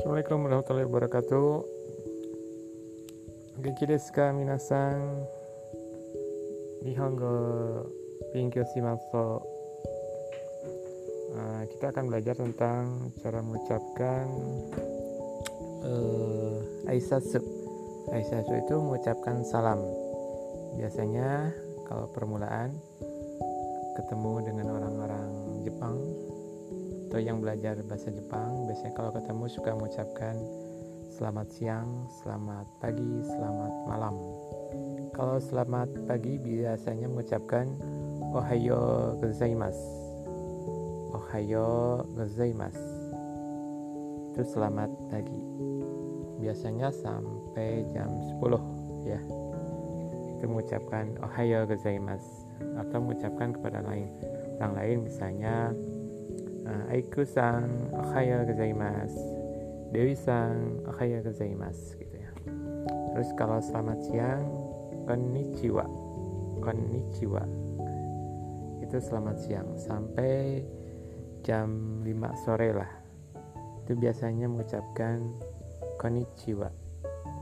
Assalamualaikum warahmatullahi wabarakatuh. Genki desu ka minasan? Nihongo Pinkyou shimasu. Uh, kita akan belajar tentang cara mengucapkan uh, aisatsu. Aisatsu itu mengucapkan salam. Biasanya kalau permulaan ketemu dengan orang-orang Jepang atau yang belajar bahasa Jepang biasanya kalau ketemu suka mengucapkan selamat siang, selamat pagi, selamat malam. Kalau selamat pagi biasanya mengucapkan ohayo gozaimasu. Ohayo gozaimasu. Itu selamat pagi. Biasanya sampai jam 10 ya. Itu mengucapkan ohayo gozaimasu atau mengucapkan kepada lain orang lain misalnya uh, Aiku sang ohaya gozaimasu Dewi sang ohaya gozaimasu gitu ya. Terus kalau selamat siang konnichiwa. Konnichiwa. Itu selamat siang. Sampai jam 5 sore lah. Itu biasanya mengucapkan konnichiwa.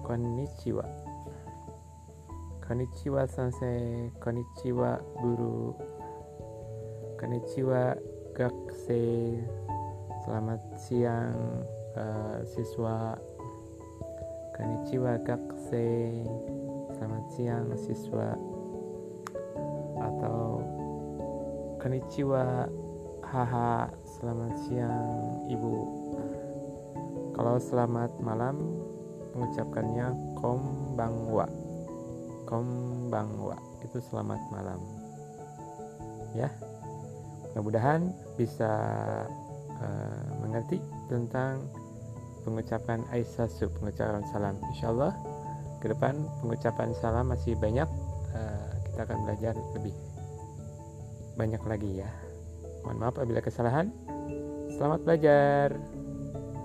Konnichiwa. Konnichiwa sensei konnichiwa guru. Konnichiwa Gakse Selamat siang uh, siswa Konnichiwa Gakse Selamat siang siswa Atau Konnichiwa Haha Selamat siang ibu. Kalau selamat malam Mengucapkannya Kombangwa. Kombangwa. Itu selamat malam. Ya mudah-mudahan bisa uh, mengerti tentang pengucapan Aisyah pengucapan salam. Insyaallah ke depan pengucapan salam masih banyak. Uh, kita akan belajar lebih banyak lagi ya. Mohon maaf apabila kesalahan. Selamat belajar.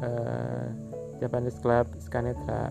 Uh, Japanese Club Skanetra